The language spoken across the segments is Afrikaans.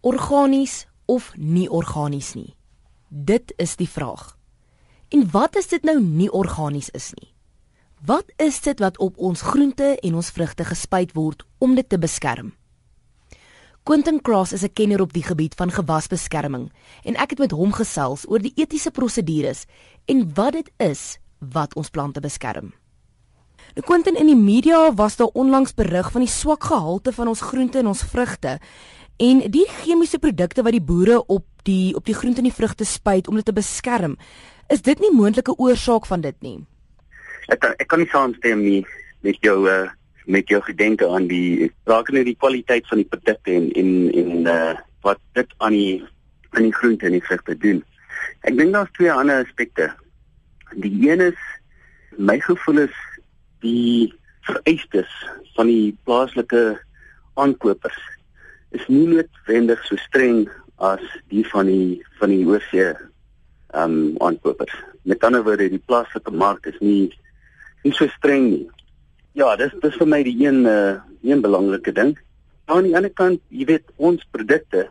Organies of nie organies nie? Dit is die vraag. En wat is dit nou nie organies is nie? Wat is dit wat op ons groente en ons vrugte gespuit word om dit te beskerm? Quentin Cross is 'n kenner op die gebied van gewasbeskerming en ek het met hom gesels oor die etiese prosedures en wat dit is wat ons plante beskerm. Nou Quentin in die media was daar onlangs berig van die swak gehalte van ons groente en ons vrugte en die chemiese produkte wat die boere op die op die groente en die vrugte spuit om dit te beskerm. Is dit nie moontlike oorsaak van dit nie? Ek ek kan nie saamstem nie met jou uh, met jou gedenke aan die net die kwaliteit van die produkte en en en uh, wat dit aan die aan die groente en die vrugte doen. Ek dink daar's twee ander aspekte. Die een is my gevoel is die vereistes van die plaaslike aankopers is nie noodwendig so streng as die van die van die oorsee ehm um, aankopers. Met ander woorde, die plaaslike mark is nie nie so streng nie. Ja, dis dis vir my die een uh, een belangrike ding. Aan die ander kant, jy weet, ons produkte,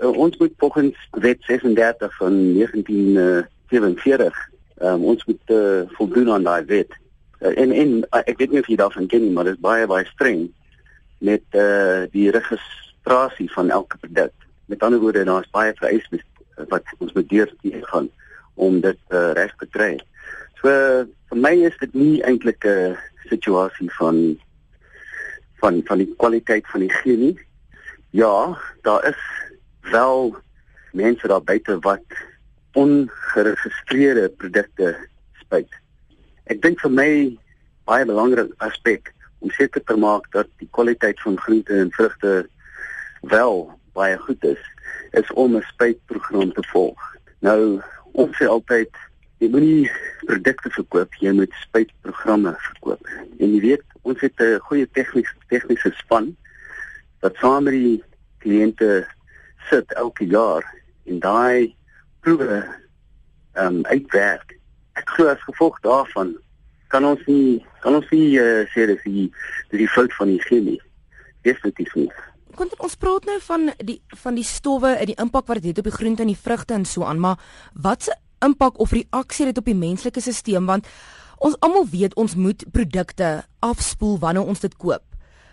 uh, ons moet volgens Wet 36 van 1947, um, ons moet uh, voldoen aan daai wet. Uh, en en uh, ek weet nie of jy daarvan ken nie, maar dit is baie baie streng met uh, die registrasie van elke produk. Met ander woorde, daar is baie vereistes wat ons moet deurgaan om dit uh, reg te kry. So vir my is dit nie eintlik 'n situasie van van van die kwaliteit van die chemie. Ja, daar is wel mense daar buite wat ongeregistreerde produkte spuit. Ek dink vir my baie belangrik aspek om seker te maak dat die kwaliteit van groente en vrugte wel baie goed is, is om 'n spuitprogram te volg. Nou, ons sê altyd jy moenie produkte verkoop, jy moet spuitprogramme verkoop. En jy weet, ons het 'n goeie tegniese tegniese span wat saam met die kliënte sit elke jaar en daai proewe ehm um, uitwerk. Ek glo as gevolg daarvan kan ons nie kan ons nie uh, sê dis die die fout van die chemie. Definitief nie. Kon ons praat nou van die van die stowwe en die impak wat dit het op die groente en die vrugte en so aan, maar wat se impak of reaksie dit op die menslike stelsel want ons almal weet ons moet produkte afspoel wanneer ons dit koop.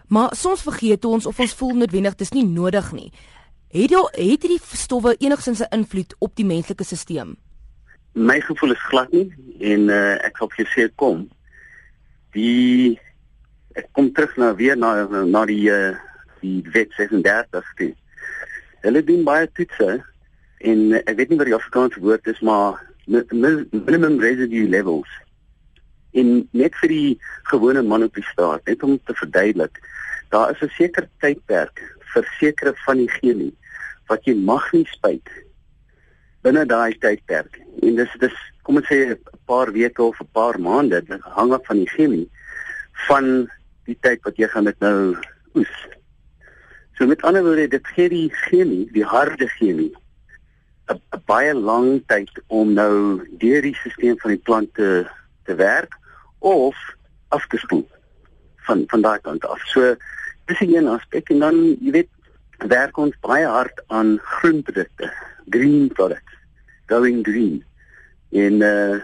Maar soms vergeet ons of ons voel noodwendig dis nie nodig nie. Het jy het hierdie stowwe enigsins 'n invloed op die menslike stelsel? My gevoel is glad nie en uh, ek sal vir sê kom. Die ek kom terug na weer na na die uh, die wet 36 die. Hulle doen baie toetse en ek weet nie wat die Afrikaanse woord is maar minimum residue levels in net vir die gewone man op die straat net om te verduidelik daar is 'n sekere tydperk vir sekere van die chemie wat jy mag nie spuit binne daai tydperk. En dis dis kom ons sê 'n paar weke of 'n paar maande, dit hang af van die chemie van die tyd wat jy gaan dit nou oes. So met ander woorde, dit gee die chemie, die harde chemie 'n baie lang tyd om nou deur die stelsel van die plant te te werk of af te spoel van van daai kant af. So dis 'n een aspek en dan jy weet werk ons baie hard aan groenprodukte, green products, going green. En uh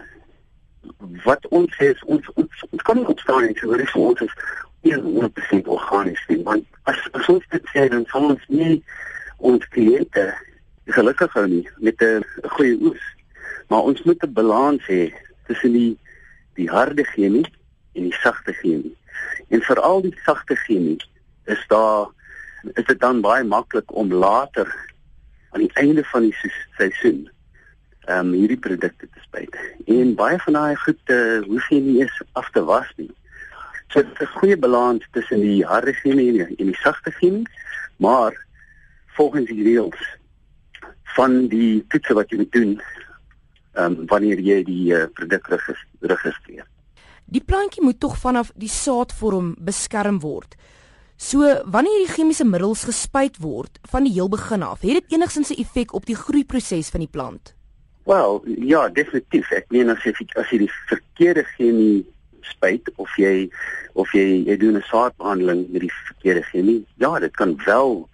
wat ons is ons ons, ons kan nie opstaan en sê dis vir ons is 100% organies nie, want as, as ons dit sê dan sal ons nie ons kliënte gelukkig hou nie met 'n goeie oes. Maar ons moet 'n balans hê tussen die die harde chemie en die sagte chemie. En veral die sagte chemie is daar is dit dan baie maklik om later aan die einde van die seisoen ehm um, hierdie produkte te spuit. En baie van daai goed uh, hoef jy nie eens af te was nie. So dit is 'n goeie balans tussen die harde chemie en die sagte chemie, maar volgens die reëls van die toetse wat jy moet doen ehm um, wanneer jy die uh, produk registreer. Die plantjie moet tog vanaf die saadvorm beskerm word. So wanneer die chemiese middels gespuit word van die heel begin af, het dit enigsins 'n effek op die groeiproses van die plant? Wel, ja, definitief. Ek meen as jy as jy die verkeerde chemie spuit of jy of jy jy doen 'n saadbehandeling met die verkeerde chemie, ja, dit kan wel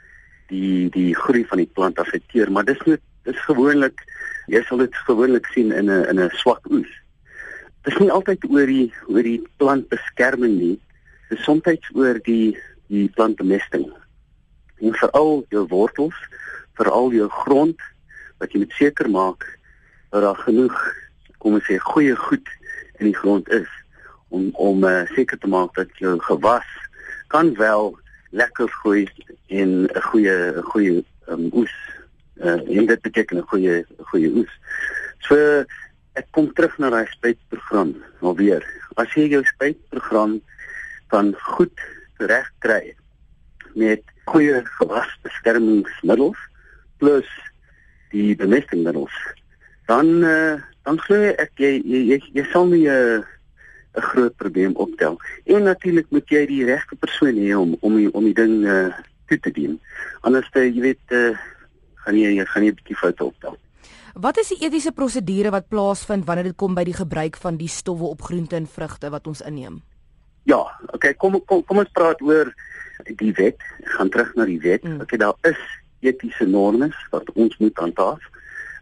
die die groei van die plant affekteer, maar dis net dis gewoonlik jy sal dit gewoonlik sien in 'n in 'n swak oes. Dis nie altyd oor die oor die plantbeskerming nie. Dis soms oor die die plantbemesting. En veral jou wortels, veral jou grond wat jy moet seker maak dat daar genoeg kom ons sê goeie goed in die grond is om om uh, seker te maak dat jou gewas kan wel lekker groei en 'n goeie goeie um, oes uh, en dit beteken 'n goeie goeie oes. So ek kom terug na daai spuitprogram nou weer. As jy jou spuitprogram kan goed reg kry met goeie gewasbeskermingsmiddels plus die bemestingmiddels dan uh, dan glo ek jy jy jy, jy sal nie 'n uh, 'n groot probleem optel. En natuurlik moet jy die regte persoon hê om om die, om die ding uh, toe te dien. Anders uh, jy weet uh, gaan jy jy gaan nie 'n bietjie foute optel. Wat is die etiese prosedure wat plaasvind wanneer dit kom by die gebruik van die stowwe op groente en vrugte wat ons inneem? Ja, okay, kom kom kom ons praat oor die wet. Ek gaan terug na die wet. Mm. Okay, daar is etiese normes wat ons moet handhaaf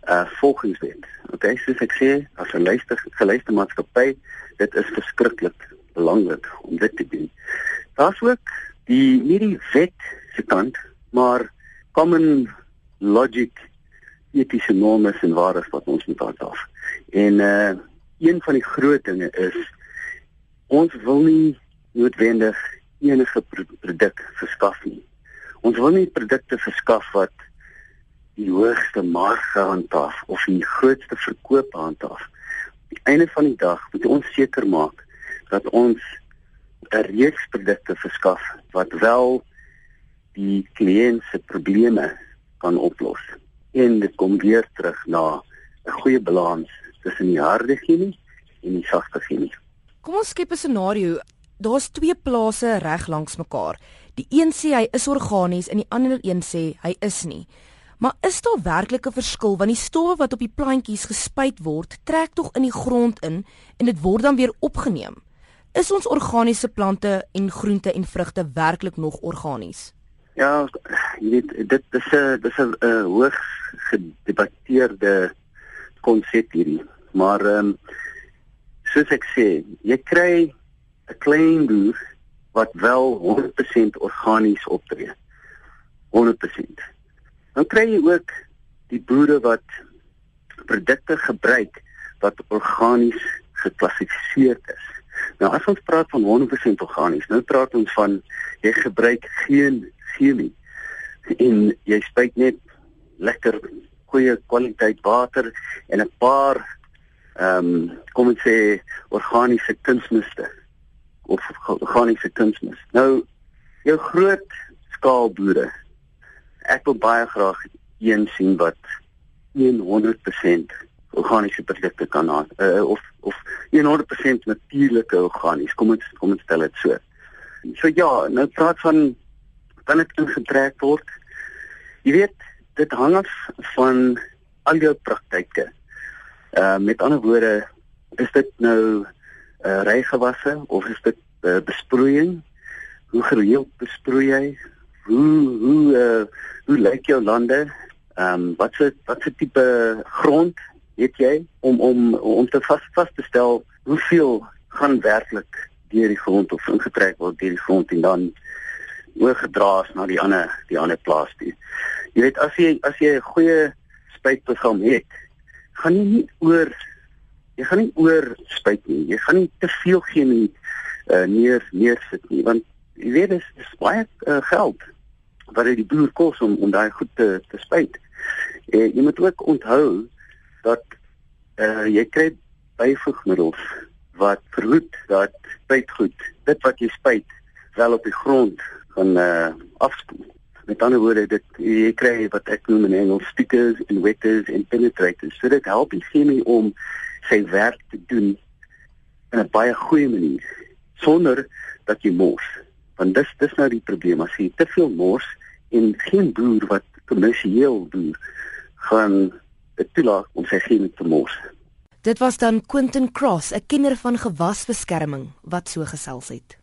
uh volgens wet. Okay, soos ek sê, as 'n luister geluister maatskappy, dit is verskriklik belangrik om dit te doen. Daar's ook die nie die wet se kant, maar common logic etiese norme en waardes wat ons moet handhaaf. En uh een van die groot dinge is ons wil nie noodwendig enige produk verskaf nie. Ons wil nie produkte verskaf wat die hoogste marge handhaaf of die grootste verkoop handhaaf. Aan die einde van die dag moet ons seker maak dat ons 'n reeks produkte verskaf wat wel die kliënt se probleme kan oplos. En dit kom weer terug na 'n goeie balans tussen die harde chemie en die sagte chemie. Kom ons skep 'n scenario. Daar's twee plase reg langs mekaar. Die een sê hy is organies en die ander een sê hy is nie. Maar is daar werklik 'n verskil want die stowwe wat op die plantjies gespuit word, trek tog in die grond in en dit word dan weer opgeneem? Is ons organiese plante en groente en vrugte werklik nog organies? Ja, jy weet dit is 'n dis 'n hoogs gedebatteerde konsep hierdie. Maar ehm um, soos ek sê, jy kry 'n klein boer wat wel 100% organies optree. 100% Dan kry jy ook die boere wat produkte gebruik wat organies geklassifiseer is. Nou as ons praat van 100% organies, nou praat ons van jy gebruik geen chemie en jy spuit net lekker goeie kwaliteit water en 'n paar ehm um, kom ons sê organiese kunsmiste of organiese kunsmis. Nou jou groot skaal boere ek wil baie graag een sien wat 100% organiese produkte kan aan uh, of of 100% natuurlike organies. Kom ons kom ons stel dit so. So ja, nou praat van kan dit ingetrek word. Jy weet, dit hang af van al jou praktyke. Uh met ander woorde, is dit nou uh reigewasse of is dit uh, besproeiing? Hoe gereeld besproei jy? Hoe hoe uh, hoe lyk jou lande? Ehm um, wat se wat se tipe grond het jy om om om te vas vas te stel hoeveel gaan werklik deur die grond of ingetrek word deur die grond en dan oorgedra is na die ander die ander plaas toe. Jy weet as jy as jy 'n goeie spuitprogram het, gaan jy nie oor jy gaan nie oor spuit nie. Jy gaan nie te veel gee nie uh, neer neersit nie want jy weet dis dis baie uh, geld wat dit die boer kos om om daai goed te te spuit. En jy moet ook onthou dat uh, jy kry byvoegmiddels wat verhoed dat spuitgoed dit wat jy spuit wel op die grond gaan uh, afspoel. Met ander woorde dit jy kry wat ek noem in Engels stickers en wetters en penetrators. So dit help die chemie om sy werk te doen in 'n baie goeie manier sonder dat jy mors want dis dis nou die probleem as jy te veel mors en geen boer wat kommersieel boer gaan dit toelaat om sy geen te mors. Dit was dan Quentin Cross, 'n kenner van gewasbeskerming wat so gesels het.